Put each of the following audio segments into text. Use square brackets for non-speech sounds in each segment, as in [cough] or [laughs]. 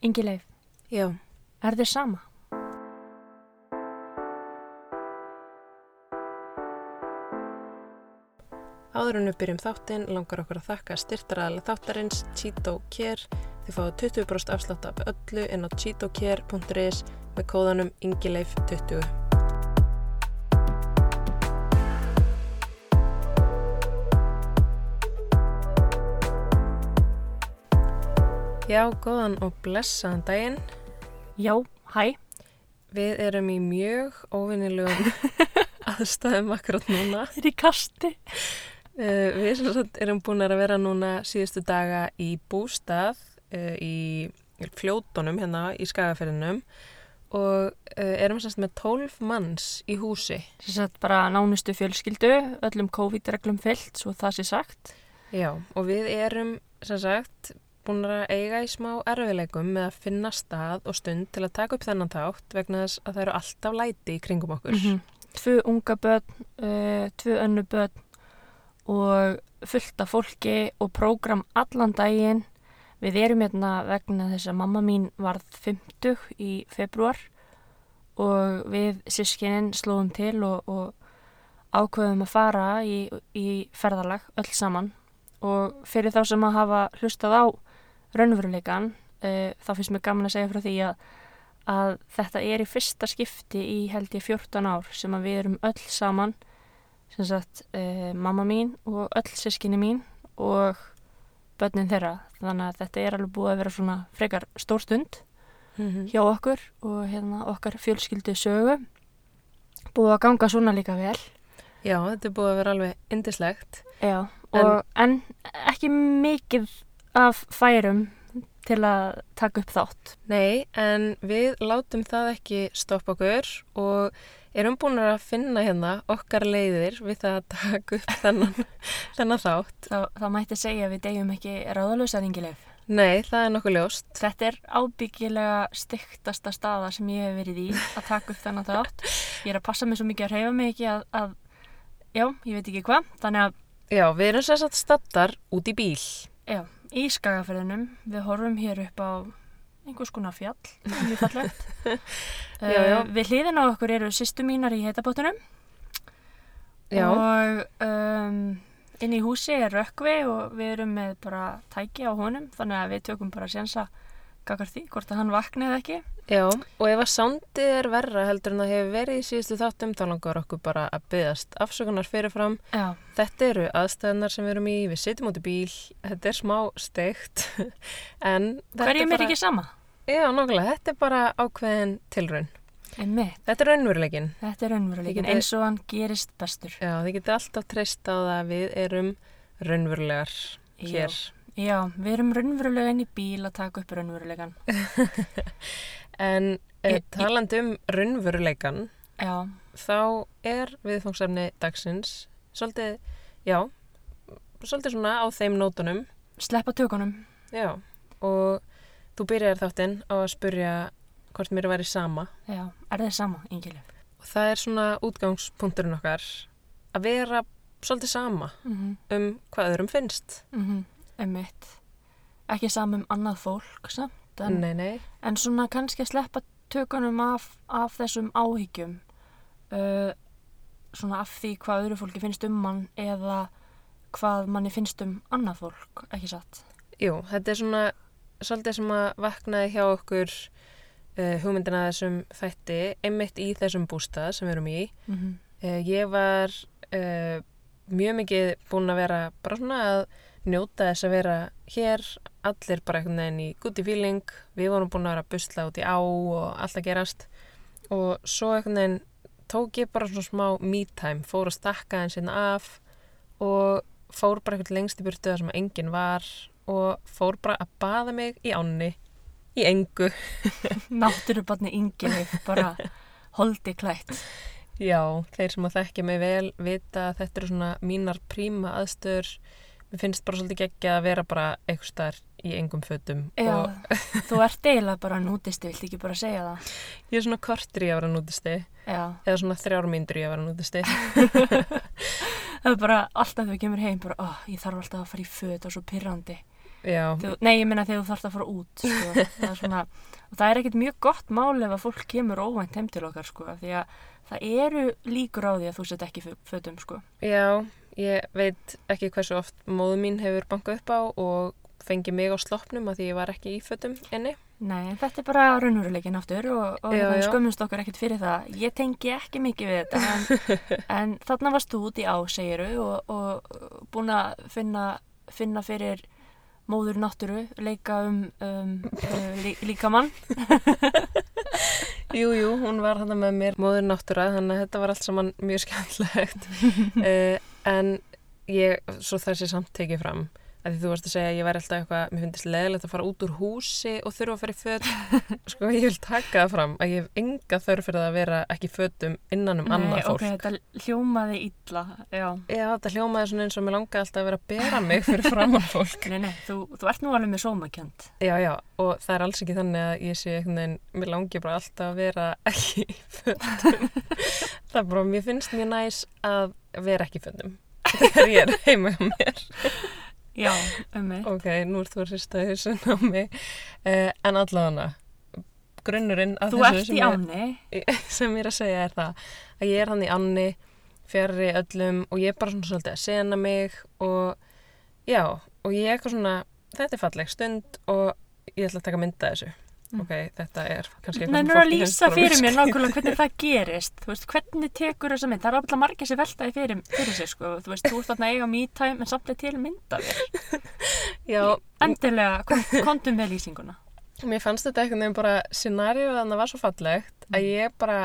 Ingi Leif, Já, er þér sama? áður en við byrjum þáttinn langar okkur að þakka styrtaræðilega þáttarins Cheeto Care. Þið fáið 20% afslátt af öllu inn á cheetocare.is með kóðanum ingileif20. Já, góðan og blessaðan daginn. Já, hæ. Við erum í mjög óvinnilegum [laughs] aðstæðum akkurat núna. Þið er í kasti. Uh, við erum búin að vera núna síðustu daga í bústað uh, í fljótonum hérna í skagaferðinum og uh, erum semst með 12 manns í húsi. Sér sagt bara nánustu fjölskyldu, öllum COVID-reglum fyllt, svo það sé sagt. Já, og við erum sem sagt búin að eiga í smá erfileikum með að finna stað og stund til að taka upp þennan þátt vegna þess að það eru alltaf læti í kringum okkur. -hmm. Tvö unga börn, uh, tvö önnu börn og fullt af fólki og prógram allan daginn. Við erum hérna vegna þess að mamma mín varð 50 í februar og við sískininn slóðum til og, og ákveðum að fara í, í ferðalag öll saman og fyrir þá sem að hafa hlustað á raunveruleikan uh, þá finnst mér gaman að segja frá því að, að þetta er í fyrsta skipti í held ég 14 ár sem að við erum öll saman sem sagt uh, mamma mín og öll sískinni mín og börnin þeirra þannig að þetta er alveg búið að vera svona frekar stór stund Mm -hmm. hjá okkur og hérna okkar fjölskyldu sögu búið að ganga svona líka vel Já, þetta er búið að vera alveg indislegt. Já, og, en, ekki mikið af færum til að taka upp þátt Nei, en við látum það ekki stoppa okkur og erum búin að finna hérna okkar leiðir við það að taka upp þennan, [laughs] þennan þátt. þá, þá mætti segja að við degjum ekki ráðalösa ringileg Nei, það er nokkuð ljóst. Þetta er ábyggilega styktasta staða sem ég hef verið í að taka upp þennan þátt. Ég er að passa mig svo mikið að reyfa mig ekki að, að já, ég veit ekki hvað. Þannig að, Já, við erum sér satt stattar út í bíl. já, í skagaferðinum, við horfum hér upp á einhvers konar fjall, fallegt. [laughs] Já, já. Við hliðin á okkur eru sýstu mínar í heitabóttunum Já, og um, inn í húsi er rökkvi og við erum með bara tæki á honum, þannig að við tökum bara sénsa kakar því, hvort að hann vakni eða ekki. já, og ef að sándið er verra heldur en það hefur verið í síðustu þáttum þá langar okkur bara að byggast afsökunar fyrirfram. Já, Þetta eru aðstæðnar sem við erum í, við sitjum út í bíl, þetta er smá steikt, [laughs] hverjum er bara- ekki sama? Já, nokkulega, þetta er bara ákveðin tilraun. Þetta er raunveruleikin. Þetta er raunveruleikin Þið getið- eins og hann gerist bestur. Já, þið getið alltaf treyst á það að við erum raunverulegar hér. Já, við erum raunverulega inn í bíl að taka upp raunveruleikan. [laughs] En Í- eh, talandi um raunveruleikan, Já, þá er viðfangsefni dagsins svolítið, já, svolítið svona á þeim nótunum. sleppa tökunum. Já, og þú byrjar þáttinn á að spurja hvort mér væri sama. Já, er það sama, Ingilif? Og það er svona útgangspunkturinn okkar að vera svolítið sama Mm -hmm. um hvað öðrum finnst. Mm -hmm. Einmitt. Ekki sama um annað fólk, samt. En, Nei, nei. en svona kannski að sleppa tökunum af, af þessum áhyggjum. Uh, svona af því hvað öðru fólki finnst um mann eða hvað manni finnst um annað fólk, ekki satt? Jú, þetta er svona svolítið sem að vaknaði hjá okkur uh, hugmyndina þessum þætti einmitt í þessum bústað sem við erum í. Mm -hmm. Uh, ég var uh, mjög mikið búin að vera bara svona að njóta þess að vera hér, allir bara einhvern veginn í goodie feeling, við vorum búin að vera að busla út í á og allt að gerast og svo einhvern veginn tók ég bara svona smá me time, fór að stakka henn sinna af og fór bara einhvern lengst í burtu þar sem enginn var og fór bara að baða mig í ánni, í engu. [laughs] Náttúrubarni Ingilif, bara holdi klætt. Já, þeir sem að þekkja mig vel vita að þetta eru svona mínar príma aðstöður. Mér finnst bara svolítið geggja að vera bara eitthvað starf í engum fötum Já, og þú ert eiginlega bara nútisti, viltu ekki bara segja það? ég er svona kortur í að vera nútisti Já, eða svona þrjár myndur í að vera nútisti. [laughs] það er bara alltaf þegar við kemur heim, bara, ó, ég þarf alltaf að fara í föt og svo pyrrandi. Já, Þegar, nei, ég meina þegar þú þarfst að fara út sko. [laughs] það, er svona, og það er ekkert mjög gott mál ef að fólk kemur óvænt heim til okkar sko, því að það eru líkur á því að þú sett ekki fötum sko. já, ég veit ekki hversu oft móðu mín hefur bankað upp á og fengið mig á sloppnum að því ég var ekki í fötum inni. Nei, þetta er bara raunveruleikin aftur og, og Já, skömmumst okkur ekkert fyrir það ég tengi ekki mikið við þetta en, [laughs] en þarna varst þú út í á, segiru og, og búin að finna, finna fyrir móður náttúru, leika um, um uh, lí, líkamann [laughs] Jú, jú, hún var hann með mér móður náttúra, þannig að þetta var allt saman mjög skemmtilegt. [laughs] en ég, svo það sé samt tekið fram, að því þú varst að segja að ég væri alltaf eitthvað, mér finnst leðilegt að fara út úr húsi og þurfa að fara í föt. [laughs] sko, ég vil taka það fram að ég hef enga þörf fyrir að vera ekki í fötum innan um annað fólk. ok, þetta hljómaði illa já. Já, þetta hljómaði svona eins og mér langaði alltaf að vera að bera mig fyrir framann fólk. [laughs] Nei, nei, þú, þú ert nú alveg með sómakjönd Já, já, og það er alls ekki þannig að ég sé einhvern veginn, mér langi bara alltaf að vera ekki í fötum. [laughs] það er bara, mér finnst mjög næs að vera ekki í fötum þegar ég er heima hjá mér. Já, [laughs] um mig Ok, nú ert þú að hrista þessu á mig. Uh, en allavega, grunnurinn af Þú þessu ert sem í [laughs] ég- sem ég er að segja er það að ég er hann í anni fjarrri öllum og ég er bara svona svolítið að sena mig og já, og ég er eitthvað svona þetta er falleg stund og ég ætla að taka mynda þessu. Ok, þetta er kannski eitthvað Nei, sem nú er að lýsa fyrir mér nákvæmlega hvernig [laughs] það gerist. Þú veist, hvernig tekur þessa mynd? Það er alltaf margir sem veltaði fyrir, fyrir sig sko. Þú veist, þú ert þarna að eiga me-time en samt er til mynda þér. Skrítið. [laughs] já, Endilega, kom, komdu með lýsinguna. Mér fannst þetta einhvern veginn bara scenarió þannig að var svo fallegt að ég bara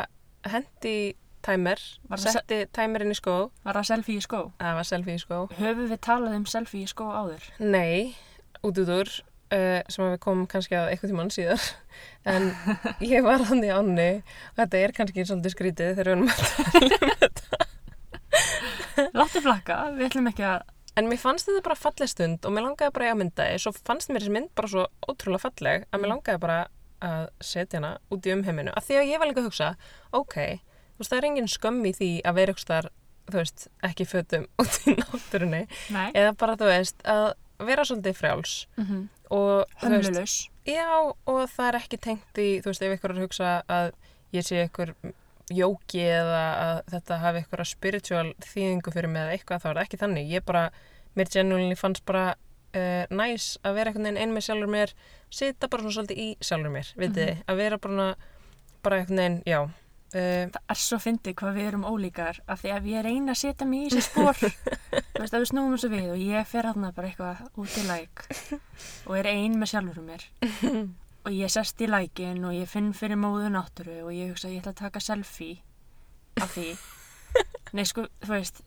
hendi í timer, Var það se- setti timerinn í skó. Var það selfie í skó? það var selfie í skó. Höfum við talað um selfie í skó áður? Nei, út út úr uh, sem við komum kannski að eitthvað tímann síðar. En ég var hann í ánni og þetta er kannski svolítið skrítið þegar við erum að Láttu flakka, við ætlum ekki að en mér fannst þetta bara falleg stund og mér langaði bara að mynda þið svo fannst mér þessi mynd bara svo ótrúlega falleg að mér langaði bara að setja hana út í umheiminu. Að því að ég var líka að hugsa ok, þú veist það er engin skömm í því að vera þar, þú veist, ekki í fötum út í náttúrunni. Nei, eða bara þú veist að vera svolítið frjáls. Mm -hmm. Hömlulaus Já, og það er ekki tengt í, þú veist, ef ykkur er að hugsa að ég sé ykkur jóki eða að þetta hafi ykkur spiritual þýðingu fyrir mig eða eitthvað, þá er það ekki þannig. Ég bara, mér genuinely fannst bara uh, næs að vera einhvern veginn ein með sjálfur mér, sita bara svona svolítið í sjálfur mér, vitið þið, að vera bara, bara einhvern veginn, já. Uh, Það er svo fyndið hvað við erum ólíkar af því að ég reyna að setja mig í þessi spór [laughs] þú veist að við snúum þessu við og ég fer hann bara eitthvað út í læk [laughs] og er ein með sjálfur mér. [laughs] Og ég sest í lækin og ég finn fyrir móðu náttúru og ég hugsa að ég ætla að taka selfie af því. Nei sko, þú veist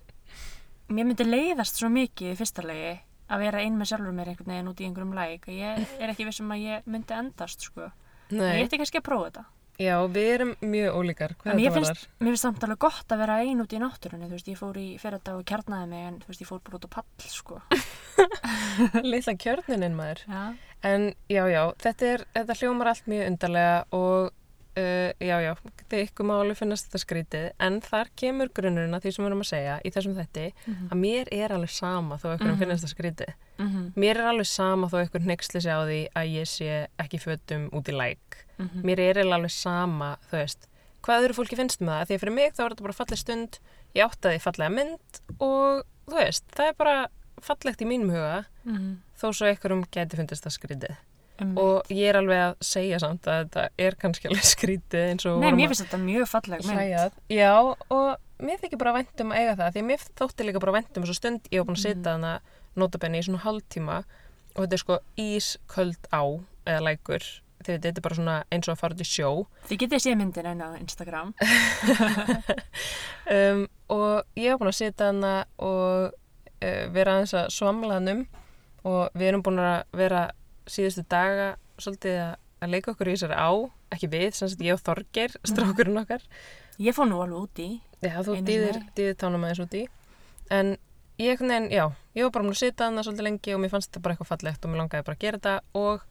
mér myndi leiðast svo mikið í fyrsta legi að vera ein með sjálfur mér einhvern veginn út í einhverjum læk og ég er ekki vissum að ég myndi endast sko. En nei, ég ætti kannski að prófa þetta já, við erum mjög ólíkar, En hvað mér þetta finnst, mér finnst samt alveg gott að vera ein út í náttúrunni, þú veist, ég fór í þetta og kjarnaði mig, en þú veist, ég fór bara út á pall, sko. [laughs] Lilla kjörninin maður. Já. En já, já, þetta, er, þetta hljómar allt mjög undarlega og uh, já, já, þið ykkur máli finnast þetta skrítið en þar kemur grunnurinn að því sem við erum að segja í þessum þetti Mhm. að mér er alveg sama þó ykkur Mhm. finnast þetta skrítið. Mm Mér er alveg sama þó ykkur nexli sig á því að ég sé ekki fötum út í læk. -hmm. Mér er alveg sama, þú veist, hvað öðru fólki finnst með það? Því að fyrir mig þá er þetta bara falleg stund, ég átti að því fallega mynd og þú veist, það er bara fallegt í mínum huga -hmm. þó svo ykkurum geti fundist það skrítið um, og ég er alveg að segja samt að þetta er kannski alveg [laughs] skrítið eins og Nei, mér að finnst þetta mjög falleg mynd. að. Já, og mér þykir bara væntum að eiga það því að mér þótti líka bara væntum þessu stund ég var búin að Mhm. sitja þarna notabenni í svona hálftíma og þetta er sko ísköld á eða lækur því þetta er bara svona eins og að fara út í sjó Þið getið séð myndin enn á Instagram. [laughs] um, og ég var búin að sitja þarna og uh, vera aðeins að svamla hannum og við erum búin að vera síðustu daga svolítið að, að leika okkur í þessari á ekki við, sem sagt ég og Þorgeir strákurinn okkar Ég fór nú alveg út í. Já, þú dýðir, tánum aðeins út í en ég veginn, já, ég var bara múin að sitja þarna svolítið lengi og mér fannst þetta bara eitthvað fallegt og mér langaði bara að gera þetta og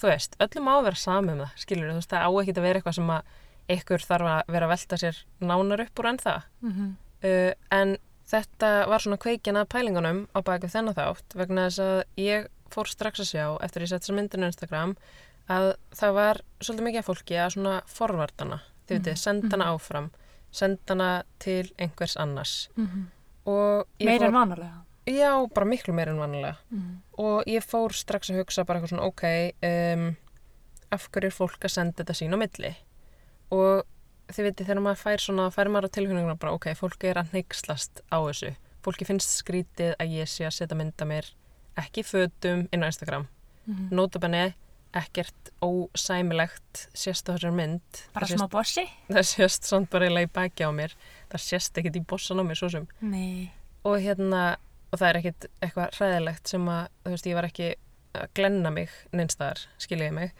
þú veist, öllum á að vera sami um það, skilur þú veist, það á ekki að vera eitthvað sem að ykkur þarf að vera að velta sér nánar upp úr en það Mm -hmm. uh, en þetta var svona kveikin að pælingunum á baki þennan þátt vegna þess að ég fór strax að sjá eftir ég sett þessa myndinu Instagram að það var svolítið mikið fólki að svona forvartana, þið Mhm, veitir, senda hana áfram, senda hana til einhvers annars Mhm. og ég Meira en vanalega. já, bara miklu meira en vanlega Mhm. og ég fór strax að hugsa bara eitthvað svona, ok, um, af hverju er fólk að senda þetta sín á milli og þið veitir þegar maður fær svona, fær maður á tilhörninguna bara, ok, fólki er að neykslast á þessu fólki finnst skrítið að ég sé að setja mynda mér ekki fötum inn á Instagram Mhm. notabenni ekkert ósæmilegt sést á þessar mynd. Bara það smá sést, bossi? það sést samt bara eiginlega í baki á mér. Það sést ekkert í bossan á mér svo sem. Nei. og hérna og það er ekkert eitthvað hræðilegt sem að þú veist ég var ekki að glenna mig neinstaðar, skiljiði mig.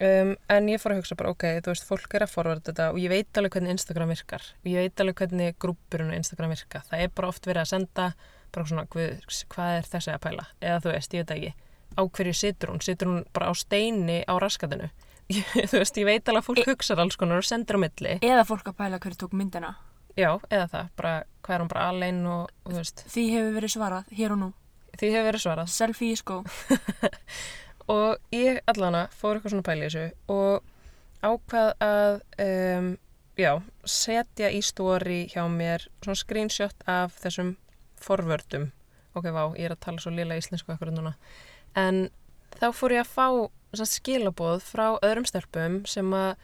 Um, en ég fór að hugsa bara ok, þú veist fólk er að forvarta þetta og ég veit alveg hvernig Instagram virkar. Og ég veit alveg hvernig grúpurinn á Instagram virka. Það er bara oft verið að senda bara svona, hvað er þessi að pæla? Eða þú veist, ég veit ekki á hverju situr hún, situr hún bara á steini á raskatinu? [laughs] Þú veist, ég veit alveg að fólk hugsa alls konar og sendir á milli. Eða fólk að pæla hverju tók myndina. já, eða það, bara hvað er hún bara alveg og, og þú veist, Því hefur verið svarað, hér og nú. því hefur verið svarað. Selfie í skó. [laughs] og ég allana fór eitthvað svona pæli í þessu og ákvað að um, já, setja í stóri hjá mér svona screenshot af þessum forvördum ok, vá, ég er að tala svo lila íslensku akkurat núna en þá fór ég að fá skilaboð frá öðrum stelpum sem að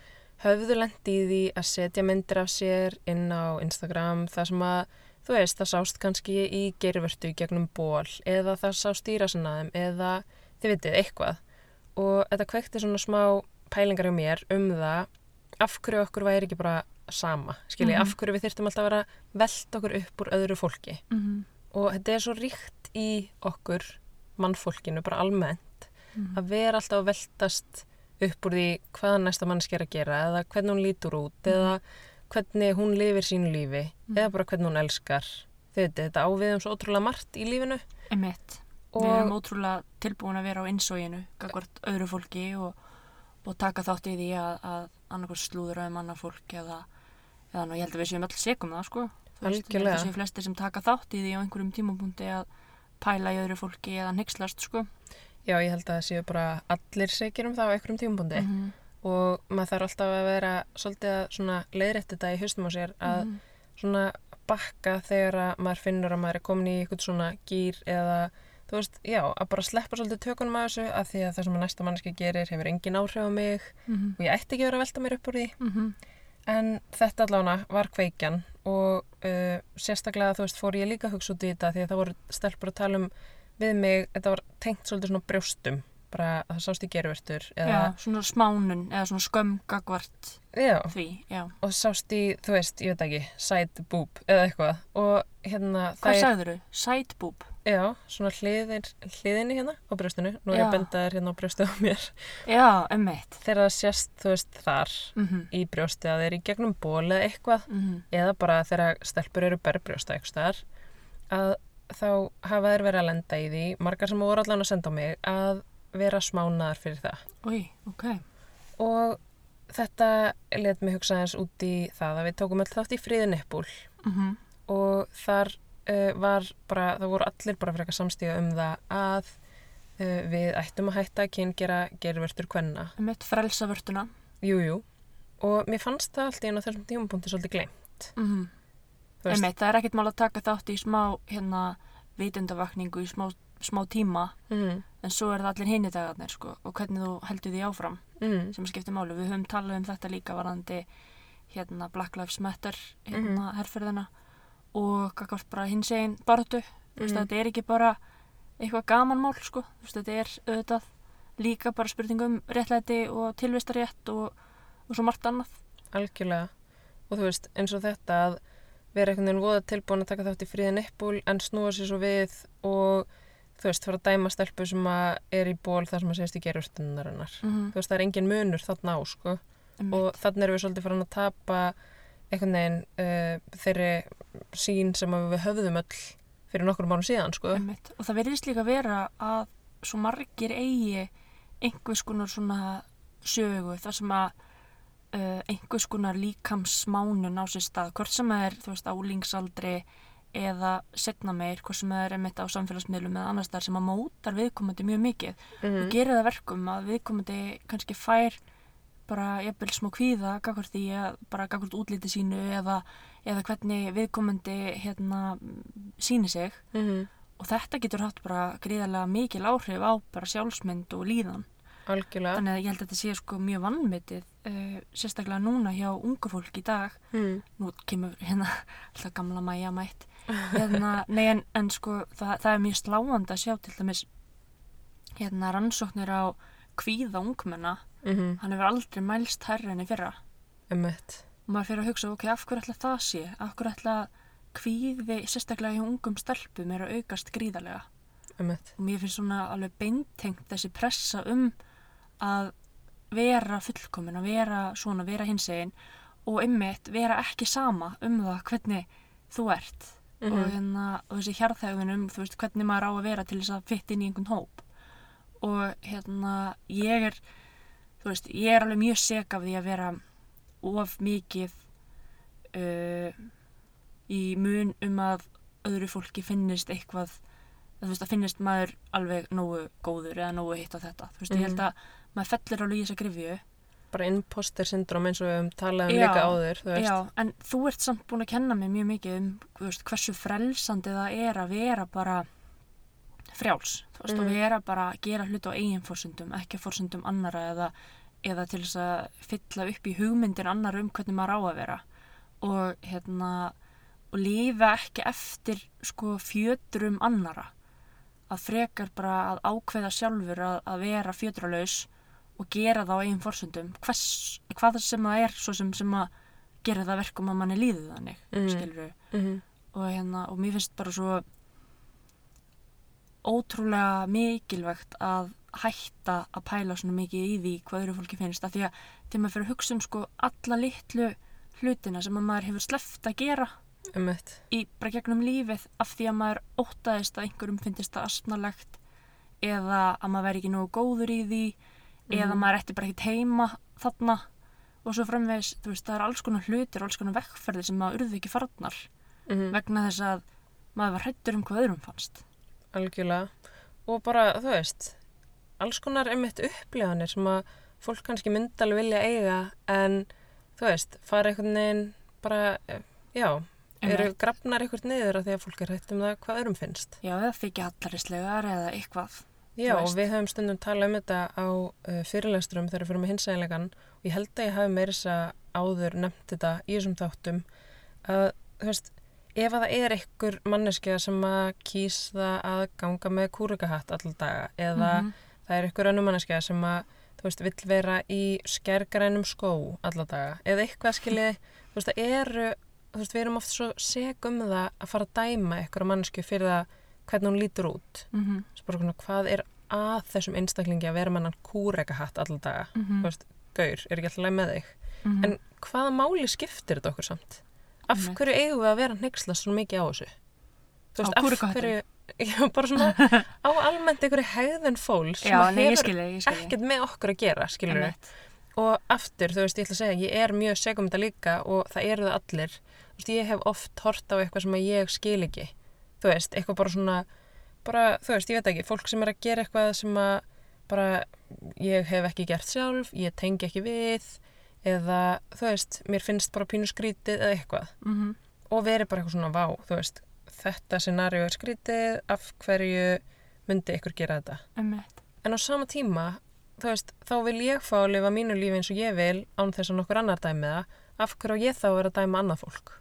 höfðu lendi í því að setja myndir af sér inn á Instagram þar sem að þú veist, það sást kannski í gervertu gegnum ból eða það sást í rassinaðum eða þið vitið, eitthvað og þetta kvekti svona smá pælingar hjá mér um það af hverju okkur væri ekki bara sama skilji, Mhm. af hverju við þyrftum alltaf að vera velta okkur upp úr öðru fólki Mm -hmm. og þetta er svo ríkt í okkur mannfólkinu, bara almennt Mhm. að vera alltaf að veltast upp úr því hvað næsta mannski er að gera eða hvernig hún lítur út eða hvernig hún lifir sínu lífi eða bara hvernig hún elskar veitir, þetta ávið um svo ótrúlega margt í lífinu Emitt. Við erum ótrúlega tilbúin að vera á innsóginu, gagvart öðru fólki og, og taka þátt í því að, að annarkvært slúður um annað fólk eða, eða nú, ég held að við séum öll segum það, sko. Þú veist, Ég held að séu flestir sem taka þátt í því á einhverjum tímapunkti að pæla í öðru fólki eða nexlast, sko. já, ég held að það séu bara allir segir um það á einhverjum tímabundi -hmm. og maður þarf alltaf að vera svolítið að leiðrætt þetta í haustum á sér að Mhm. svona bakka þegar að maður finnur að maður er komin í eitthvað svona gýr eða þú veist, já, að bara sleppa svolítið tökunum að þessu að því að það sem að næsta mannski gerir hefur engin áhrif á mig Mhm. og ég ætti ekki að vera að velta mér upp úr því Mhm. en þetta allána var kveikjan og uh, sérstaklega þú veist fór ég líka að hugsa út í þetta því að það voru stelpur að tala um við mig, þetta var tengt svolítið svona brjóstum bara að það sást í gervertur Já, eða, svona smánun eða svona skömm gagvart já, því, já. og sást í, þú veist, ég veit ekki side boob eða eitthvað og hérna Hvað þær- sagður þau? Sideboob? Já, svona hliðir, hliðinni hérna á brjóstinu. Nú er ég að benda þér hérna á brjóstið á mér. Já, emitt. Þegar það sést, þú veist, þar Mm -hmm. í brjóstið að þeir eru í gegnum ból eða eitthvað, Mm eða bara þegar stelpur eru berbrjósta eitthvað að þá hafa þeir verið að lenda í því, margar sem voru allan að senda á mig, að vera smánaðar fyrir það. Úi, ok. Og þetta let mig hugsa eins út í það að við tókum öll þátt í fríðin eppúl Mm og þar uh, var bara, það voru allir bara frekar samstíga um það að uh, við ættum að hætta að kynngera gervertur kvenna. Emitt, frelsavörtuna. Jú, jú. Og mér fannst það alltaf inn á þessum tímapunkti svolítið glemt. Mm Þú veist, Emitt, það er ekkert mál að taka þátt í smá, hérna, vitundavakningu í smá, smá tíma, mm, en svo er það allir hinni dagarnir, sko, og hvernig þú heldur því áfram, mm, sem skiptir máli. Við höfum talað um þetta líka varandi, hérna, Black Lives Matter, hérna, herrferðina, og bara hins einn veist, Mhm. þetta er ekki bara eitthvað gamanmál, sko. Þú veist, þetta er auðvitað líka bara spurningum réttlæti og tilvistarétt og, og svo margt annað. algjörlega. Og þú veist, eins og þetta að vera einhvern veginn voða tilbúin að taka þátt í fríðin eppúl en snúa sér svo við og þú veist, fara að dæma stelpu sem að er í ból þar sem að segist í gervertunarinnar. Mm Þú veist, það er engin munur þarna á, sko. -hmm. og þannig erum við svolítið farin að tapa einhvern veginn uh, þeirri sín sem að við höfðum öll fyrir nokkur mánu síðan sko. Og það verðist líka vera að svo margir eigi einhvers konar svona sögu þar sem að uh, einhvers konar líkamsmánun á sér stað, hvort sem það er þú veist álíngsaldri eða setna meir, hvort sem það er einmitt á samfélagsmiðlum eða annars þar sem að mótar viðkomandi mjög mikið Mhm. og gerir það verkum að viðkomandi kannski fær bara jafnvel smá kvíða gagvart því að bara gagvart útliti sínu eða, eða hvernig viðkomandi hérna síni sig Mhm. og þetta getur hatt bara gríðarlega mikil áhrif á bara sjálfsmynd og líðan Algjörlega. þannig að ég held að þetta sé sko mjög vannmetið uh, sérstaklega núna hjá unga fólk í dag Mhm. nú kemur hérna [laughs] alltaf gamla mæja mætt hérna, [laughs] nei en, en sko það, það er mjög sláandi að sjá til dæmis hérna rannsóknir á kvíða ungmenna Mhm. hann hefur aldrei mælst herri enn í fyrra Emmett. og maður fyrir að hugsa, ok, af hverju ætla það sé af hverju ætla kvíði sérstaklega hjá ungum stelpum er að aukast gríðarlega Emmett. og mér finnst svona alveg beintengt þessi pressa um að vera fullkomin, að vera svona, vera hinsegin og einmitt vera ekki sama um það hvernig þú ert og, Mhm. hérna, og þessi hjarðhægðin um þú veist, hvernig maður á að vera til þess að fytta inn í einhvern hóp og hérna ég er þú veist, ég er alveg mjög seg af því að vera of mikið uh, í mun um að öðru fólki finnist eitthvað þú veist, að finnist maður alveg nógu góður eða nógu hitt á þetta þú veist, ég held Mhm. að maður fellir alveg í þessa grifju Bara imposter syndrom eins og við höfum talað um Já, líka áður, þú. Já, en þú ert samt búin að kenna mig mjög mikið um veist, hversu frelsandi það er að vera bara frjáls, þú veist, Mhm. og vera bara að gera hluti á eigin fórsundum, ekki fórsundum annara eða, eða til þess að fylla upp í hugmyndir annar um hvernig maður á að vera og hérna og lifa ekki eftir sko fjötrum annara að frekar bara að ákveða sjálfur að, að vera fjötralaus og gera það á eigin fórsundum Hvers, hvað sem það er sem, sem að gera það verkum að manni líði þannig mm. skilur Mhm. og hérna og mér finnst bara svo ótrúlega mikilvægt að hætta að pæla svona mikið í því hvað öðru fólki finnst af því að þegar maður fyrir að hugsa um sko alla litlu hlutina sem að maður hefur sleppt að gera Emmett. í bara gegnum lífið af því að maður óttaðist að einhverjum finnist það astnalegt eða að maður veri ekki nógu góður í því eða Mhm. maður ætti bara ekkert heima þarna og svo framvegis, þú veist, það er alls konar hlutir alls konar vekkferðir sem maður urðu ekki farnar Mhm. vegna þess að maður var hrættur um hvað öðrum fannst Algjörlega. Og bara, þú veist, alls konar einmitt upplifanir sem að fólk kannski myndi alveg vilja eiga en, þú veist, fara einhvern veginn bara, já, eru grafnar einhvern niður af því að fólk er hrætt um það hvað öðrum finnst. Já, eða þykja hallarislegar eða eitthvað Já, og við höfum stundum talað um þetta á uh, fyrirlesturum þegar við fyrir með hinsæðilegan og ég held að ég hafi að áður nefnt þetta í þessum þáttum að, þú veist, ef að það er einhver manneskja sem að kýs það að ganga með kúrikahatt all daga eða Mhm. það er einhver önnum manneskja sem að, þú veist, vill vera í skærgrænum skó alla daga eða eitthvað skiljið, þú veist, það eru, þú veist, við erum oft svo seg um það að fara að dæma einhverja mannesku fyrir það hvernig hún lítur út Mhm. svo bara svona, hvað er að þessum einstaklingi að vera með hann kúrekahatt alla daga Mhm. þú veist, gaur, er ekki alltaf leið með þig Mhm. en hvaða máli skiptir þetta okkur samt af hverju eigum við að vera hneykslast svona mikið á þessu? Á veist, kúrekahattinum? hverju já, bara svona [laughs] á almennt einhverju hegðun fólks sem Já, nei, hefur skilja ekkert með okkur að gera, skilur og aftur, þú veist, ég ætla að segja, ég er mjög seg um þetta líka og það eru það allir. Þú veist, ég hef oft hort á eitthvað sem ég skil ekki. Þú veist, eitthvað bara svona bara, þú veist, ég veit ekki, fólk sem er að gera eitthvað sem að bara ég hef ekki gert sjálf, ég tengi ekki við eða, þú veist, mér finnst bara pínu skrítið eða eitthvað Mhm. og veri bara eitthvað svona vá, þú veist þetta scenaríu er skrítið, af hverju myndi ykkur gera þetta Einmitt. En á sama tíma, þú veist, þá vil ég fá að lifa mínu lífi eins og ég vil án þess að nokkur annar dæmi það. Af hverju ég þá vera að dæma annað fólk?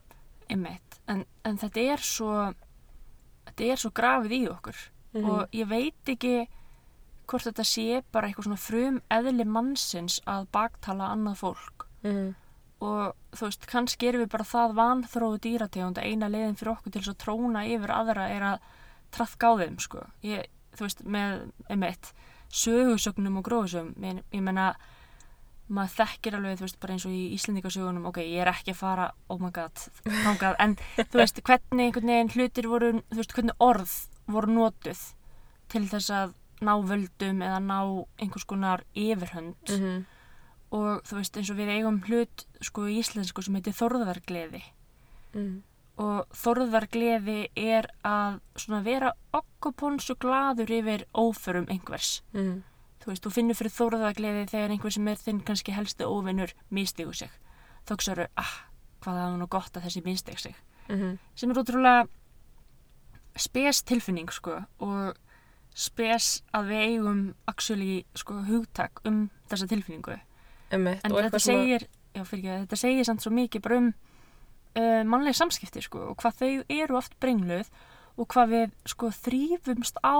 Einmitt. En, en þetta er svo þetta er svo grafið í okkur Mhm. og ég veit ekki hvort þetta sé bara eitthvað svona frum eðli mannsins að baktala annað fólk Mhm. og þú veist, kannski erum við bara það vanþróðu dýrategund að eina leiðin fyrir okkur til þess að tróna yfir aðra er að trafka á þeim, sko. Ég, þú veist, með, einmitt, sögusögnum og gróðsögum, ég, ég menna, maður þekkir alveg, þú veist, bara eins og í Íslendingasögunum, ok, ég er ekki að fara, oh my god, þangað, en þú veist, hvernig einhvern veginn hlutir voru, þú veist, hvernig orð voru notuð til þess að ná völdum eða ná einhvers konar yfirhönd Mhm. og þú veist eins og við eigum hlut sko í íslensku sem heitir þorðargleði Mhm. og þorðargleði er að svona vera okkuponsu gladur yfir óförum einhvers. Mm. Þú veist, þú finnur fyrir þorðargleði þegar einhver sem er þinn kannski helstu óvinnur mistigur sig. Þá hugsaðu, ah, hvað það er nú gott að þessi misteg sig. Mm Sem er útrúlega spes tilfinning, sko, og spes að við eigum actually, sko, hugtak um þessa tilfinningu. Einmitt, En þetta segir, já, fyrir ekki, þetta segir samt svo mikið bara um uh, mannlega samskipti, sko, og hvað þau eru oft brengluð og hvað við, sko, þrýfumst á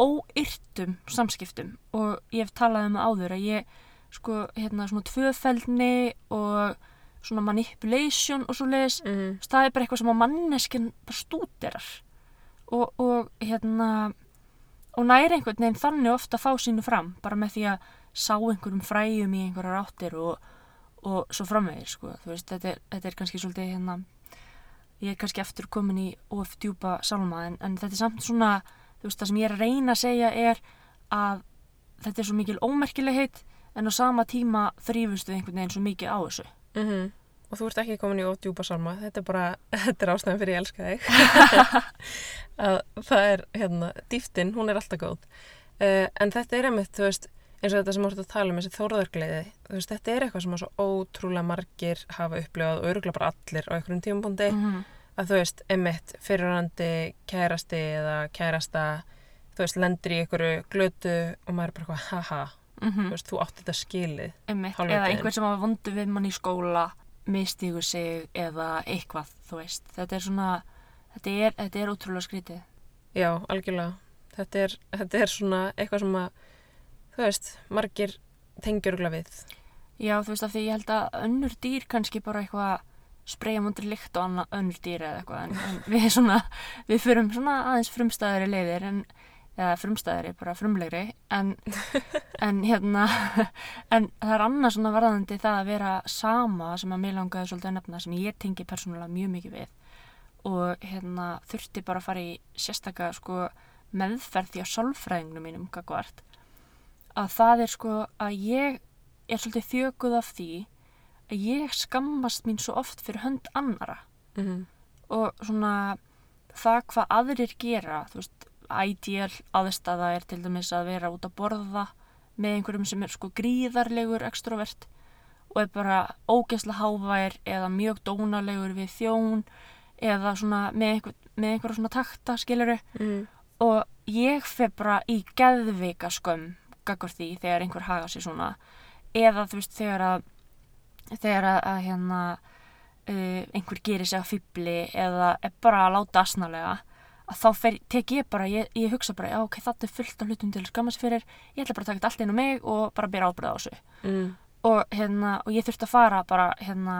óyrtum samskiptum og ég hef talað um það áður að ég, sko, hérna, svona tvöfeldni og svona manipulation og svo leiðis, Mhm. það er bara eitthvað sem að manneskinn bara stúderar og, og hérna og næri einhvern veginn þannig ofta að fá sínu fram bara með því að sá einhverjum fræjum í einhverjar áttir og, og svo framvegir sko. Veist, þetta, er, þetta er kannski svolítið hérna ég er kannski eftir komin í of djúpa sálma en, en þetta er samt svona veist, það sem ég er að reyna að segja er að þetta er svo mikil ómerkilegheit en á sama tíma þrýfustu einhvern veginn svo mikið á þessu Mhm. Og þú ert ekki komin í ódjúpa salma, þetta er bara, [laughs] þetta er ástæðan fyrir ég elska þig. [laughs] að það er, hérna, dýftin, hún er alltaf góð. Uh, en þetta er einmitt, þú veist, eins og þetta sem voruð að tala um, þessi þórðargleiði, þú veist, þetta er eitthvað sem að svo ótrúlega margir hafa upplifað og öruglega bara allir á einhverjum tímabundi, -hmm. að þú veist, einmitt, fyrirrandi kærasti eða kærasta, þú veist, lendir í einhverju glötu og maður er bara eitthvað, haha, þú veist, þú átti þetta skilið. Eða einhver sem hafa vondu við mann í skóla mistigur sig eða eitthvað, þú veist þetta er svona, þetta er, þetta er ótrúlega skrítið Já, algjörlega. Þetta er, þetta er svona eitthvað sem að, þú veist, margir tengjur við. Já, þú veist af því ég held að önnur dýr kannski bara eitthvað spreyja múndri lykt og annað önnur dýr eða eitthvað en, en við svona, við fyrum svona aðeins frumstæðari leiðir en eða frumstæðari, bara frumlegri en, [laughs] en hérna en það er annað svona varðandi það að vera sama sem að mér langaði svolítið að nefna sem ég tengi persónulega mjög mikið við. Og hérna þurfti bara að fara í sérstaka sko meðferð því á sálfræðingum mínum gagvart að það er sko að ég er svolítið þjökuð af því að ég skammast mín svo oft fyrir hönd annara Mm -hmm. og svona það hvað aðrir gera þú veist, ideal aðstæða er til dæmis að vera út að borða með einhverjum sem er sko gríðarlegur extrovert og er bara ógeðslega hávær eða mjög dónalegur við þjón eða svona með, einhver, með einhverja svona takta skiluru Mm. Og ég fer bara í geðvika skömm gagvar því þegar einhver haga sér svona. Eða þú veist þegar að þegar að, að hérna uh, einhver gerir sig að fýbli eða er bara að láta asnalega að þá fer, tek ég bara, ég, ég hugsa bara já ok, þetta er fullt af hlutum til að skamma sér fyrir ég ætla bara að taka þetta allt inn á mig og bara bera ábyrða á þessu. Mm. og, hérna, og ég þurfti að fara bara hérna,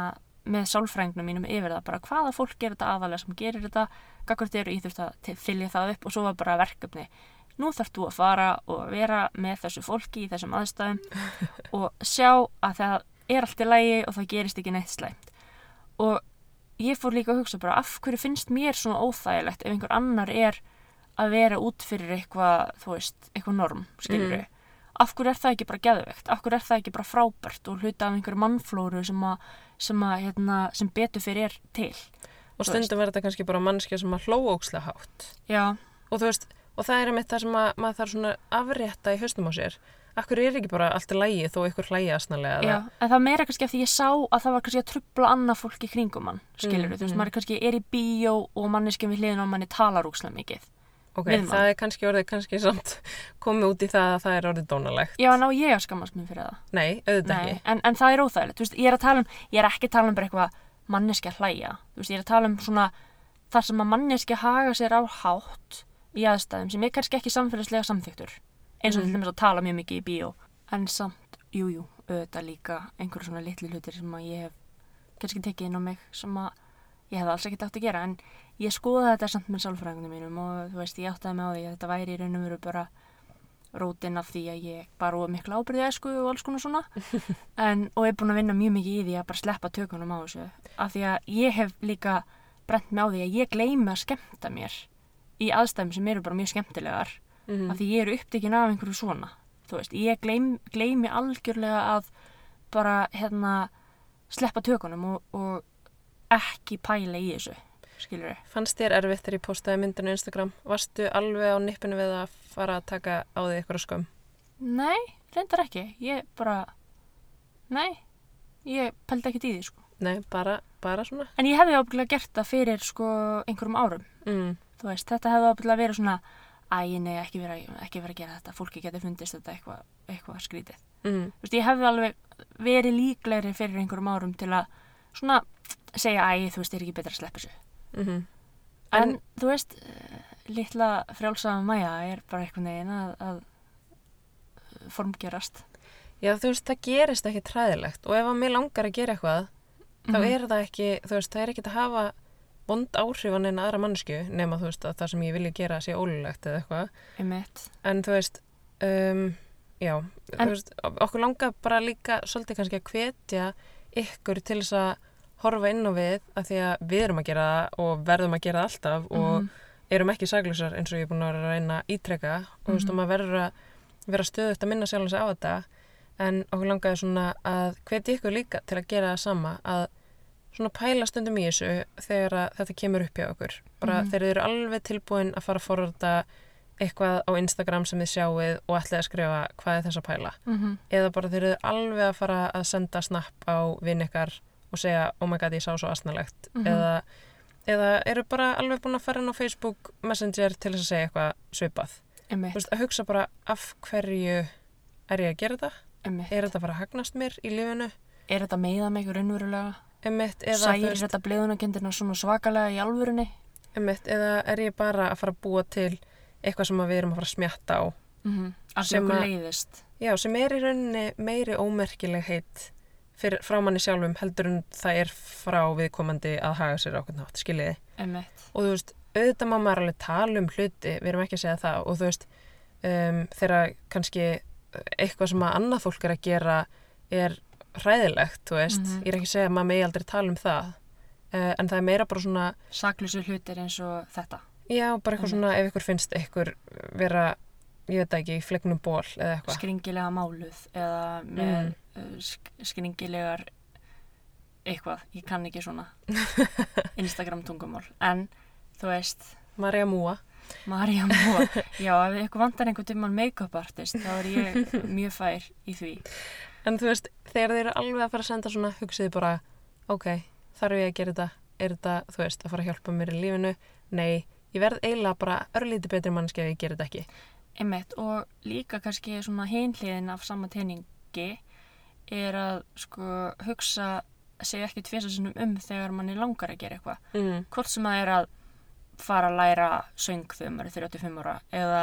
með sálfrængnum mínum yfir það bara hvaða fólk er þetta aðalega sem gerir þetta gagvart eru, ég þurfti að fylgja það upp og svo var bara verkefni. Nú þarfst þú að fara og vera með þessu fólki í þessum aðstæðum [laughs] og sjá að það er allt í lægi og það gerist ekki neitt slæmt. Og ég fór líka að hugsa bara af hverju finnst mér svona óþægilegt ef einhver annar er að vera út fyrir eitthvað, þú veist, eitthvað norm, skilur Mhm. af hverju er það ekki bara geðveikt, af hverju er það ekki bara frábært og hluta af einhverju mannflóru sem, að, sem, að, hérna, sem betur fyrir er til Og stundum verður þetta kannski bara mannskja sem að hlóa ókslega hátt. já, Og þú veist, og það er einmitt það sem að maður þarf svona afrétta í haustum á sér. Akkur er ekki bara allt í lægi þó ykkur hlægi asnalega? já, en það meira kannski af því ég sá að það var kannski að trubla annað fólk í kringum mann, skilur Mm, þú veist, mm. maður kannski er í bíó og manneskjum við hliðin á manni talar úkslega mikið Ok, við mann. það er kannski orðið kannski samt komið út í það að það er orðið dónalegt. já, en á ég að skammast mér fyrir það Nei, auðvitað ekki. en, en það er óþægilegt, þú veist, ég er að tala um ég er ekki að tala um bara eitthvað manneskja hlæja þú veist, ég er að tala um svona þar sem að manneskja haga sér á hátt í aðstæðum sem er kannski ekki samfélagslega samþyktur eins og Mhm. til dæmis að tala mjög mikið í bíó. En samt, jújú, jú, auðvitað líka einhverju svona litli hlutir sem að ég hef kannski tekið inn á mig sem að ég hef alls ekkert átt að gera. En ég skoða þetta samt með sálfræðingum mínum og þú veist, ég áttaði mig á því að þetta væri í raun og veru bara rótin af því að ég bara og mikla ábyrði esku og alls konar svona. [laughs] En, og er búin að vinna mjög mikið í því að bara sleppa tökunum á þessu. Af því að ég hef líka brent mig á því að ég gleymi að skemmta mér í aðstæðum sem eru bara mjög skemmtilegar Mm af því ég er upptekinn af einhverju svona þú veist, ég gleym, gleymi algjörlega að bara hérna sleppa tökunum og, og ekki pæla í þessu skilur Fannst þér erfitt þegar ég postaði myndinu Instagram? Varstu alveg á nippinu við að fara að taka á því eitthvað skömm? Nei, reyndar ekki. Ég bara, nei, ég pældi ekkert í því, sko. Nei, bara, bara svona. En ég hefði ábyggilega gert það fyrir, sko, einhverjum árum. Mm. Þú veist, þetta hefði ábyggilega verið svona, æ, nei, ekki vera, ekki vera að gera þetta. Fólki geti fundist þetta eitthvað eitthva skrítið. Mm. Veist, ég hefði alveg verið líklegri fyrir einhverjum árum til að svona segja, æ, þú veist, er ekki betra að sleppa þessu. Mm En, En- þú veist, litla frjálsaða mæja er bara eitthvað neginn að, að formgerast. Já, þú veist, það gerist ekki træðilegt og ef að mér langar að gera eitthvað þá Mhm. er það ekki, þú veist, það er ekki að hafa vond áhrif á neina aðra mannsku nema þú veist að það sem ég vilja gera sé ólulegt eða eitthvað, en þú veist um, já, En- þú veist okkur langar bara líka svolítið kannski að hvetja ykkur til þess að horfa inn á við að því að við erum að gera það og verðum að gera það alltaf og Mhm. erum ekki saglusar eins og ég er búin að reyna að ítrekka og þú veist, Mhm. og maður verður að vera stöðugt að minna sjálf sig á þetta en okkur langaði svona að hveti ykkur líka til að gera það sama að svona pæla stundum í þessu þegar þetta kemur upp hjá okkur bara Mhm. þegar þið eru alveg tilbúin að fara að forða eitthvað á Instagram sem þið sjáuð og ætlið að skrifa hvað er þess að pæla Mhm. eða bara þeir eru alveg að fara að senda snapp á vinn ykkar og segja oh my god ég sá svo asnalegt Mhm. eða, eða eru bara alveg búin að fara inn á Facebook Messenger til þess að segja eitthvað svipað veist, að hugsa bara af hverju er ég að gera þetta Einmitt. er þetta að fara að hagnast mér í lífinu Er þetta meiða mig raunverulega? Þú Særir veist, þetta bleðunarkendina svona svakalega í alvörunni? emitt, eða er ég bara að fara að búa til eitthvað sem við erum að fara að smjatta á Mm -hmm. Sem að- leiðist. já, sem er í rauninni meiri ómerkileg heit fyrir, frá manni sjálfum heldur en það er frá viðkomandi að haga sér á okkur nátt, skiljiði Einmitt. og þú veist, auðvitað má maður alveg tala um hluti, við erum ekki að segja það og þú veist, um, þegar kannski eitthvað sem að annað fólk er að gera er hræðilegt, þú veist, Mhm. ég er ekki að segja að maður megi aldrei tala um það uh, en það er meira bara svona, Saklusu hlutir eins og þetta. já, bara eitthvað svona ef ykkur finnst ykkur vera ég veit ekki, flegnum ból eða eitthvað Skringilega máluð eða með mm. sk skringilegar eitthvað. Ég kann ekki svona [laughs] Instagram tungumál. En, þú veist, Marja Múa, Marja Móa. [laughs] Já, ef ykkur vantar einhvern tímann make-up artist, þá er ég mjög fær í því. En þú veist þegar þeir eru alveg að fara að senda svona hugsiði bara, ok, þarf ég að gera þetta er þetta, þú veist, að fara að hjálpa mér í lífinu nei, ég verð eiginlega bara örlítið betri mannski ef ég gera þetta ekki Einmitt, og líka kannski svona hinliðin af sama teiningi er að sko hugsa sig ekki tvisa sinnum um þegar manni langar að gera eitthvað. mm. Hvort sem það er að fara að læra söng þegar maður er 35 ára eða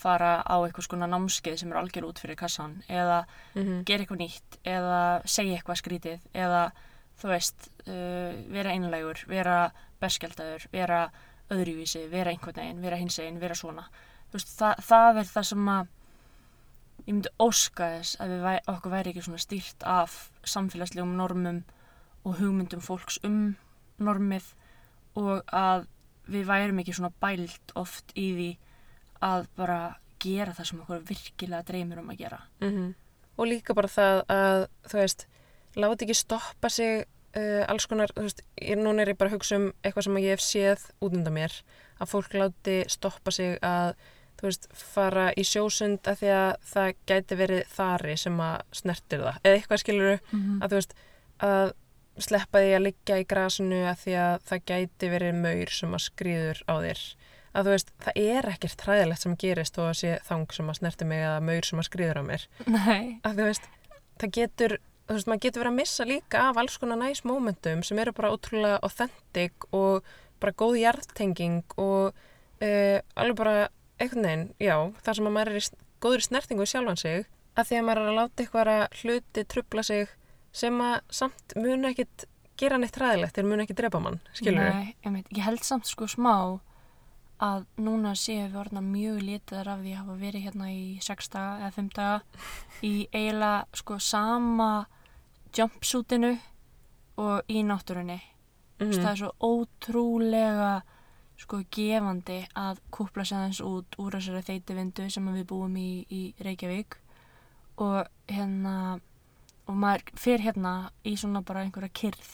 fara á eitthvað skona námskeið sem er algjör út fyrir kassan eða Mm gera eitthvað nýtt eða segja eitthvað skrítið eða þú veist, uh, vera einlægur, vera berskjaldadur, vera öðruvísi, vera einhvern veginn, vera hins veginn, vera svona. Þú veist, það, það er það sem að ég myndi óska þess að við okkur væri ekki svona stýrt af samfélagslegum normum og hugmyndum fólks um normið og að við værum ekki svona bælt oft í því að bara gera það sem okkur virkilega dreymir um að gera. -hmm. og líka bara það að þú veist, láti ekki stoppa sig uh, alls konar, þú veist ég, núna er ég bara að hugsa um eitthvað sem ég hef séð út undan mér, að fólk láti stoppa sig að þú veist, fara í sjósund að því að það gæti verið þari sem að snertir það, eða eitthvað skilur Mm að þú veist, að sleppa því að liggja í grasinu að því að það gæti verið maur sem að skrýður á þér að þú veist, það er ekkert træðilegt sem gerist og að sé þang sem að snerti mig eða maur sem að skrýður á mér. Nei, að þú veist, það getur þú veist, maður getur verið að missa líka af alls konar næs momentum sem eru bara ótrúlega authentic og bara góð hjartenging og uh, alveg bara einhvern veginn, já, þar sem að maður er í góðri snertingu við sjálfan sig að því að maður er að láta eitthvað hluti trubla sig sem að samt mun ekkit gera neitt ræðilegt þeir mun ekki drepa mann, skilur Nei, ég, ég held samt sko smá að núna séu við orðna mjög lítið af því að hafa verið hérna í 6 daga eða 5 daga [laughs] í eiginlega sko sama jumpsuitinu og í náttúrunni. Mm. Það er svo ótrúlega sko gefandi að kúpla sér aðeins út úr þessari þeitivindu sem við búum í, í Reykjavík og hérna og maður fer hérna í svona bara einhverja kyrð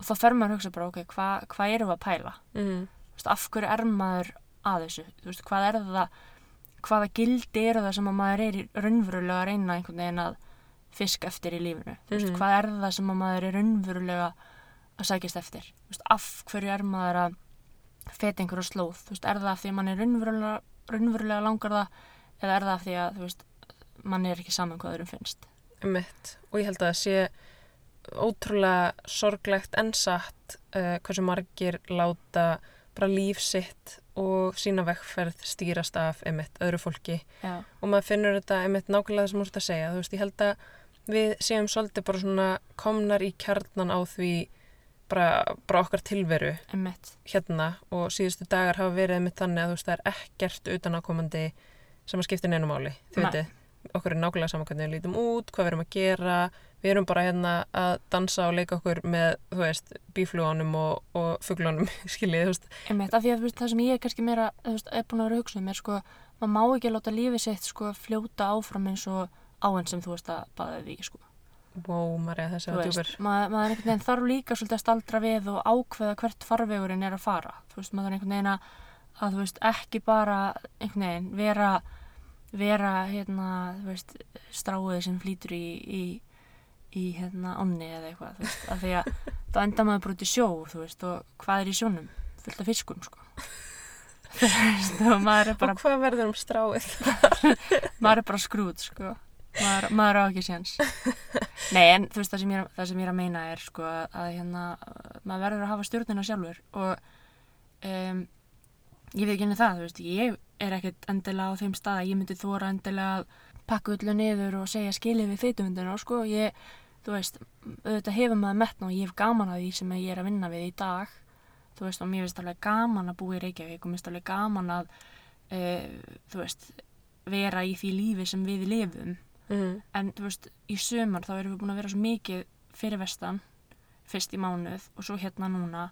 þá fer maður að hugsa bara, ok, hvað hva erum við að pæla? mm. Þú veist, af hverju er maður að þessu? Þú veist, hvað er það, hvaða gildi eru það sem að maður er raunverulega að reyna einhvern veginn að fisk eftir í lífinu? Þú veist, Mhm. hvað er það sem að maður er raunverulega að sækjast eftir? Þú veist, af hverju er maður að feta einhverju slóð? Þú veist, er það af því að mann er raunverulega, raunverulega langar það eða er það af því að, þú veist, mann er ekki saman hvað öðrum finnst? Mitt. Og ég held að það sé ótrúlega sorglegt en satt uh, hversu margir láta bara líf sitt og sína vekkferð stýrast af einmitt öðru fólki. Já, og maður finnur þetta einmitt nákvæmlega það sem þú ert að segja. Þú veist, ég held að við séum svolítið bara svona komnar í kjarnan á því bara, bara okkar tilveru emmitt. hérna. Og síðustu dagar hafa verið einmitt þannig að þú veist, það er ekkert utanakomandi sem að skipta neinu máli, Nei. veitir okkur er nákvæmlega saman hvernig við lítum út, hvað við erum að gera við erum bara hérna að dansa og leika okkur með, þú veist, bíflúanum og, og fuglunum, [laughs] skiljið, þú veist Einmitt, af því að það sem ég er kannski meira, þú veist, er búin að vera að hugsa um er sko, maður má ekki láta lífið sitt sko fljóta áfram eins og áhenn sem þú veist að baða því, sko. wow, Marja, þessi var djúpur maður, maður einhvern veginn þarf líka svolítið að staldra við og ákveða hvert farvegurinn er að fara. Þú veist, maður er einhvern veginn að, að þú veist, ekki bara einhvern veginn vera, vera, hérna, þú veist, stráið sem flýtur í, í, í hérna, onni eða eitthvað, þú veist, af því að þá enda maður bara út í sjó, þú veist, og hvað er í sjónum? Fullt af fiskum, sko. [laughs] Þú veist, og maður er bara og hvað verður um stráið? [laughs] maður er bara skrút sko maður, maður á ekki séns nei en þú veist það sem ég, það sem ég er að meina er sko að, hérna maður verður að hafa stjórnina sjálfur og um, ég veit ekki henni það þú veist ég er ekkert endilega á þeim stað að ég myndi þóra endilega að pakka öllu niður og segja skilið við feitumundina sko. Ég, þú veist, auðvitað hefur maður metna og ég hef gaman að því sem ég er að vinna við í dag. Þú veist og mér finnst alveg gaman að búa í Reykjavík og mér finnst alveg gaman að uh, þú veist vera í því lífi sem við lifum. Mm. en þú veist, í sömur þá erum við búin að vera svo mikið fyrir vestan fyrst í mánuð og svo hérna núna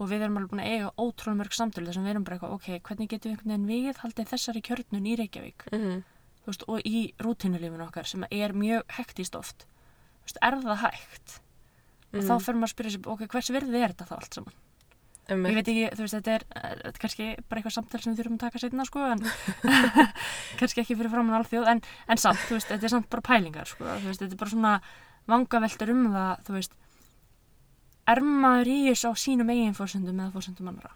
og við erum alveg búin að eiga ótrúlega mörg samtölu þar sem við erum bara eitthvað, ok, hvernig getum við einhvern veginn við haldið þessari kjörnun í Reykjavík? Mm. þú veist, og í rútinulífinu okkar sem er mjög hektist oft. Veist, er það hægt? Og þá fyrir maður að spyrja sér, ok, hvers virði er þetta þá allt saman? Ég veit ekki, þú veist, þetta er, eh, þetta er kannski bara eitthvað samtal sem við þurfum að taka setna, sko, en [laughs] kannski ekki fyrir framann alþjóð, en, en samt, þú veist, þetta er samt bara pælingar, sko, þú veist, þetta er bara svona vangaveltur um það, þú veist, er maður í þessu á sínum eigin fórsöndum eða fórsöndum annara?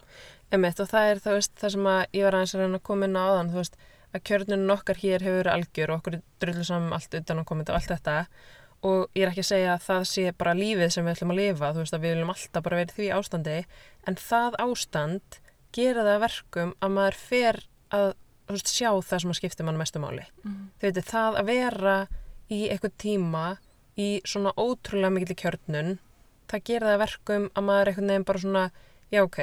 Emmett og það er það, veist, það sem ég var aðeins að reyna að koma inn á áðan, þú veist, að kjörnunum okkar hér hefur verið algjör og okkur drullu saman um allt utan að koma og allt þetta og ég er ekki að segja að það sé bara lífið sem við ætlum að lifa, þú veist að við viljum alltaf bara vera í því ástandi, en það ástand gera það að verkum að maður fer að þú veist, sjá það sem að skipta mann mestu máli. Mm. Þau veitir, það að vera í eitthvað tíma í svona ótrúlega mikil kjörnun, það gera það að verkum að maður einhvern veginn bara svona, já ok,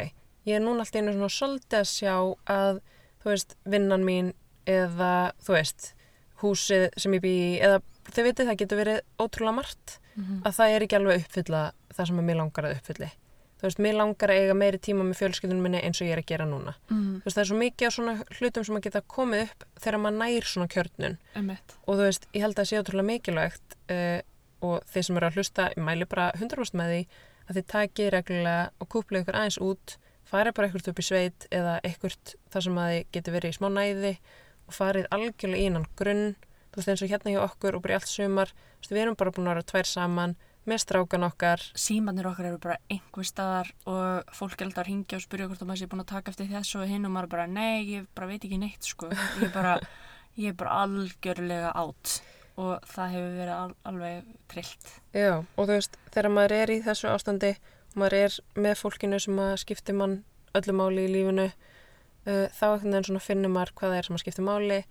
ég er núna alltaf einu svona svolítið að sjá að, þú veist, vinnan mín eða, þú veist, húsið sem ég bý í, eða þau veitir það getur verið ótrúlega margt, Mhm. að það er ekki alveg uppfylla það sem mér langar að uppfylli. Þú veist, mér langar að eiga meiri tíma með fjölskyldunum minni eins og ég er að gera núna. Mm. Þú veist, það er svo mikið af svona hlutum sem að geta komið upp þegar maður nær svona kjörnun Einmitt. og þú veist, ég held að það sé ótrúlega mikilvægt uh, og þeir sem eru að hlusta, ég mæli bara 100% með því að þið takið reglulega og kúplið ykkur aðeins út, farið bara ekkert upp í sveit eða ekkert þar sem að þið getur verið í smá næði og farið algjörlega í innan grunn, þú veist eins og hérna hjá okkur og bara í allt sumar, þú veist, við erum bara búin að vera tvær saman með strákan okkar, Símanir okkar eru bara einhver staðar og fólk alltaf að ringja og spyrja hvort að maður sé búin að taka eftir þessu og hinn og maður bara, nei, ég bara veit ekki neitt, sko. Ég er bara, ég er bara algjörlega átt og það hefur verið al alveg trillt. Já, og þú veist, þegar maður er í þessu ástandi maður er með fólkinu sem að skipti mann öllu máli í lífinu uh, þá finnur maður hvað það er sem að skipti máli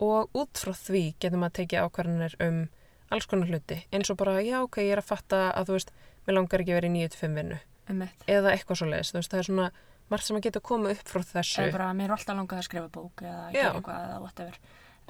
og út frá því getur maður tekið ákvarðanir um alls konar hluti eins og bara, já ok, ég er að fatta að þú veist, mér langar ekki að vera í 9-5 vinnu eða eitthvað svo leiðis, þú veist, það er svona margt sem að geta komið upp frá þessu Eða bara, mér er alltaf langað að skrifa bók eða gera eitthvað eða whatever.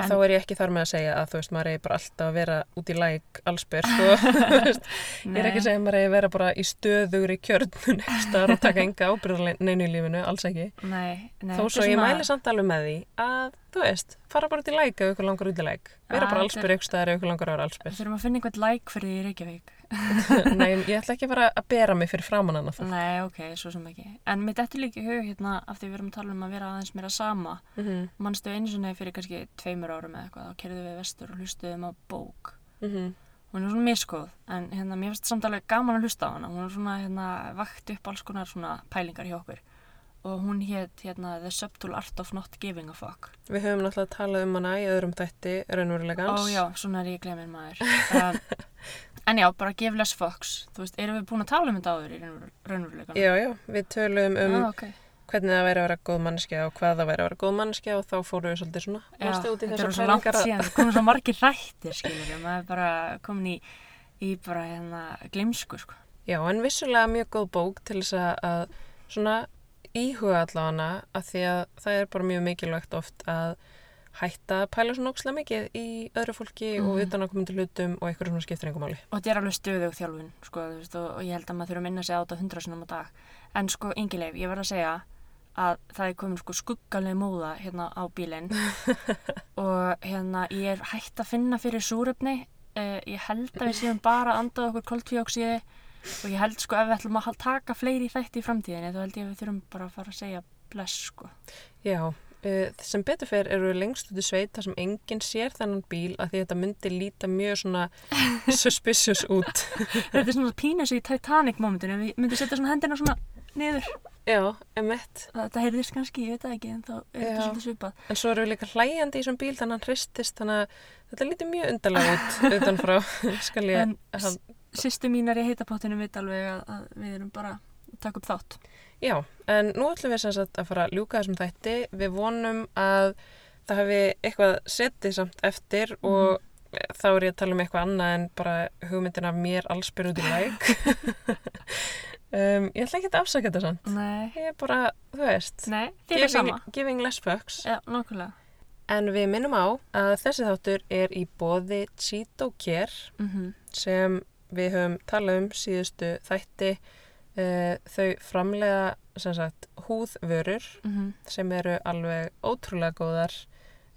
Og þá er ég ekki þar með að segja að þú veist, maður er bara alltaf að vera út í læk allsbyr, sko, [laughs] þú veist Ég er ekki að segja að maður eigi að vera bara í stöðugri kjörnun [laughs] eftir og taka enga ábyrðar neinu í lífinu, alls ekki. Nei, nei. Þó svo er ég svona- mæli samt alveg með því að, þú veist, fara bara út í læk ef ykkur langar út í læk. Vera bara þetta allsbyr ykkur staðar ef ykkur langar að vera allsbyr. Þurfum að finna einhvern læk fyrir því í Reykjavík. [laughs] Nei, ég ætla ekki að fara að bera mig fyrir framann hana það. Nei, ok, svo sem ekki. En mér dettur líka í hug hérna af því við erum að tala um að vera aðeins meira sama. Mm -hmm. Manstu einu sinni fyrir kannski tveimur árum eða eitthvað, þá kerðum við vestur og hlustuðum á bók. Mhm. Hún er svona miskoð, en hérna, mér finnst samt alveg gaman að hlusta á hana. Hún er svona, hérna, vakt upp alls konar svona pælingar hjá okkur. Og hún hétt, hérna, The Subtle Art of Not Giving a Fuck. Við höfum náttúrulega talað um hana í öðrum þætti raunverulegans. Ó já, svona er ég glemir maður. Um, [laughs] en já, bara give less fucks. Þú veist, erum við búin að tala um þetta áður í raunver- raunveruleikanum? Já, já, við tölum um ah, ok. hvernig það væri að vera góð manneskja og hvað það væri að vera góð manneskja og þá fórum við svolítið svona Já, þetta er svo langt síðan, það komið svo margir [laughs] rættir, við, maður er bara komin í, í bara hérna glimsku, sko. Já, en vissulega mjög góð bók til þess að svona íhuga allavega að því að það er bara mjög mikilvægt oft að hætta að pæla svona ókslega mikið í öðru fólki og Mhm. utan að koma til hlutum og eitthvað svona skiptir engum máli. Og þetta er alveg stöðug þjálfun, sko, veist, og, ég held að maður þurfa að minna sig á þetta hundra sinum á dag. En sko, yngileif, ég verð að segja að það er komin sko skuggaleg móða hérna á bílinn [laughs] og hérna ég er hægt að finna fyrir súrefni. Uh, ég held að við séum bara að anda okkur koltvíóksiði og ég held sko ef við ætlum að taka fleiri þætti í framtíðinni þá held ég að við þurfum bara að fara að segja bless, sko. Já, uh, sem betur fer eru við lengst út í sveit þar sem enginn sér þennan bíl að því þetta myndi líta mjög svona [laughs] suspicious út. Þetta er svona pínus í Titanic momentinu, við myndum setja svona hendina svona niður. Já, emitt. Þetta heyrðist kannski, ég veit það ekki, en þá er þetta svolítið svipað. En svo eru við líka hlæjandi í þessum bíl þannig að hann hristist þannig að þetta lítur mjög undarlega út [laughs] utanfrá. Skal ég... En sýstu mínar í heitapottinu veit alveg að, að við erum bara að taka upp þátt. Já, en nú ætlum við sem sagt að fara að ljúka þessum þætti. Við vonum að það hafi eitthvað setið samt eftir og þá er ég að tala um eitthvað annað en bara hugmyndin af mér allsbyr út í læk. [laughs] um, ég ætla ekki að afsaka þetta samt. Nei. Ég er bara, þú veist, Nei, þið er sama. giving less fucks. Já, nákvæmlega. En við minnum á að þessi þáttur er í boði Cheeto Care Mm sem við höfum talað um síðustu þætti. Uh, þau framlega sem sagt húðvörur Mhm. sem eru alveg ótrúlega góðar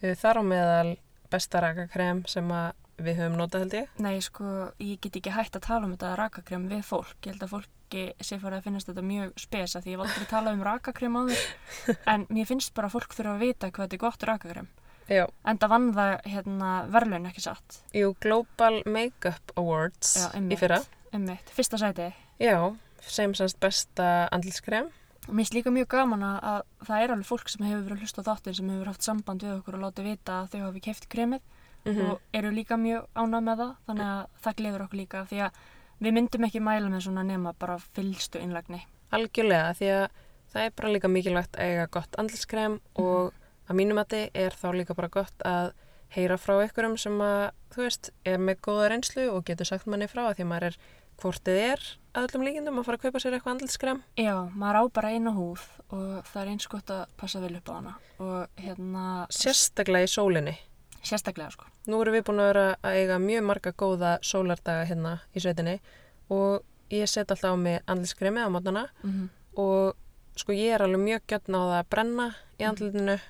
uh, þar á meðal besta rakakrem sem að við höfum notað held ég Nei, sko, ég get ekki hægt að tala um þetta rakakrem við fólk. Ég held að fólki sé farið að finnast þetta mjög spesa því ég hef aldrei talað um rakakrem áður. [laughs] en mér finnst bara að fólk þurfa að vita hvað þetta er gott rakakrem. Já, En það vann það hérna, verðlaun ekki satt. jú, Global Makeup Awards Já, í einmitt. fyrra Einmitt, fyrsta sæti. Já, sem semst besta andlitskrem Og Mér finnst líka mjög gaman að, að það er alveg fólk sem hefur verið að hlusta á þáttin sem hefur haft samband við okkur og látið vita að þau hafi keift kremið mm og eru líka mjög ánað með það þannig að það gleður okkur líka því að við myndum ekki mæla með svona nema bara fylstu innlagni. Algjörlega, því að það er bara líka mikilvægt að eiga gott andlitskrem og að mínum mati er þá líka bara gott að heyra frá einhverjum sem að, þú veist, er með góða reynslu og getur sagt manni frá að því að maður er hvort þið er að öllum líkindum að fara að kaupa sér eitthvað andlitskrem. Já, maður á bara eina húð og það er eins gott að passa vel upp á hana og hérna Sérstaklega í sólinni. sérstaklega sko. Nú erum við búin að vera að eiga mjög marga góða sólardaga hérna í sveitinni og ég set alltaf á mig andlitskremi á mótnana Mm og sko ég er alveg mjög gjötn á það að brenna í andlitinu uh,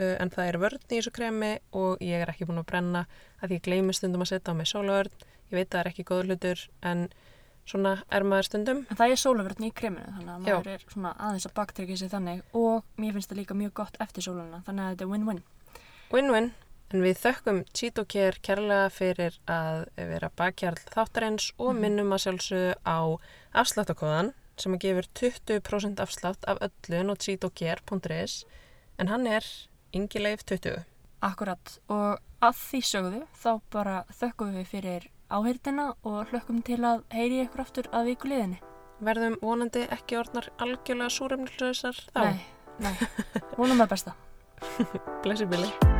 en það er vörn í þessu kremi og ég er ekki búin að brenna að ég gleymi stundum að setja á mig sólavörn ég veit að það er ekki góður hlutur en svona er maður stundum En það er sólaverðni í kreminu þannig að Já. maður er svona aðeins að baktryggja sig þannig og mér finnst það líka mjög gott eftir sóluna þannig að þetta er win-win. win-win en við þökkum Cheeto Care kærlega fyrir að vera bakkjarl þáttarins og Mhm. minnum að sjálfsögðu á afsláttakóðan sem að gefur 20% afslátt af öllu en hann er yngileif 20 Akkurat. Og að því sögðu þá bara þökkum við fyrir áheyrtina og hlökkum til að heyri ykkur aftur að viku liðinni. verðum vonandi ekki orðnar algjörlega súrefnislausar þá. Nei, nei, vonum að besta. [laughs] blessi Billy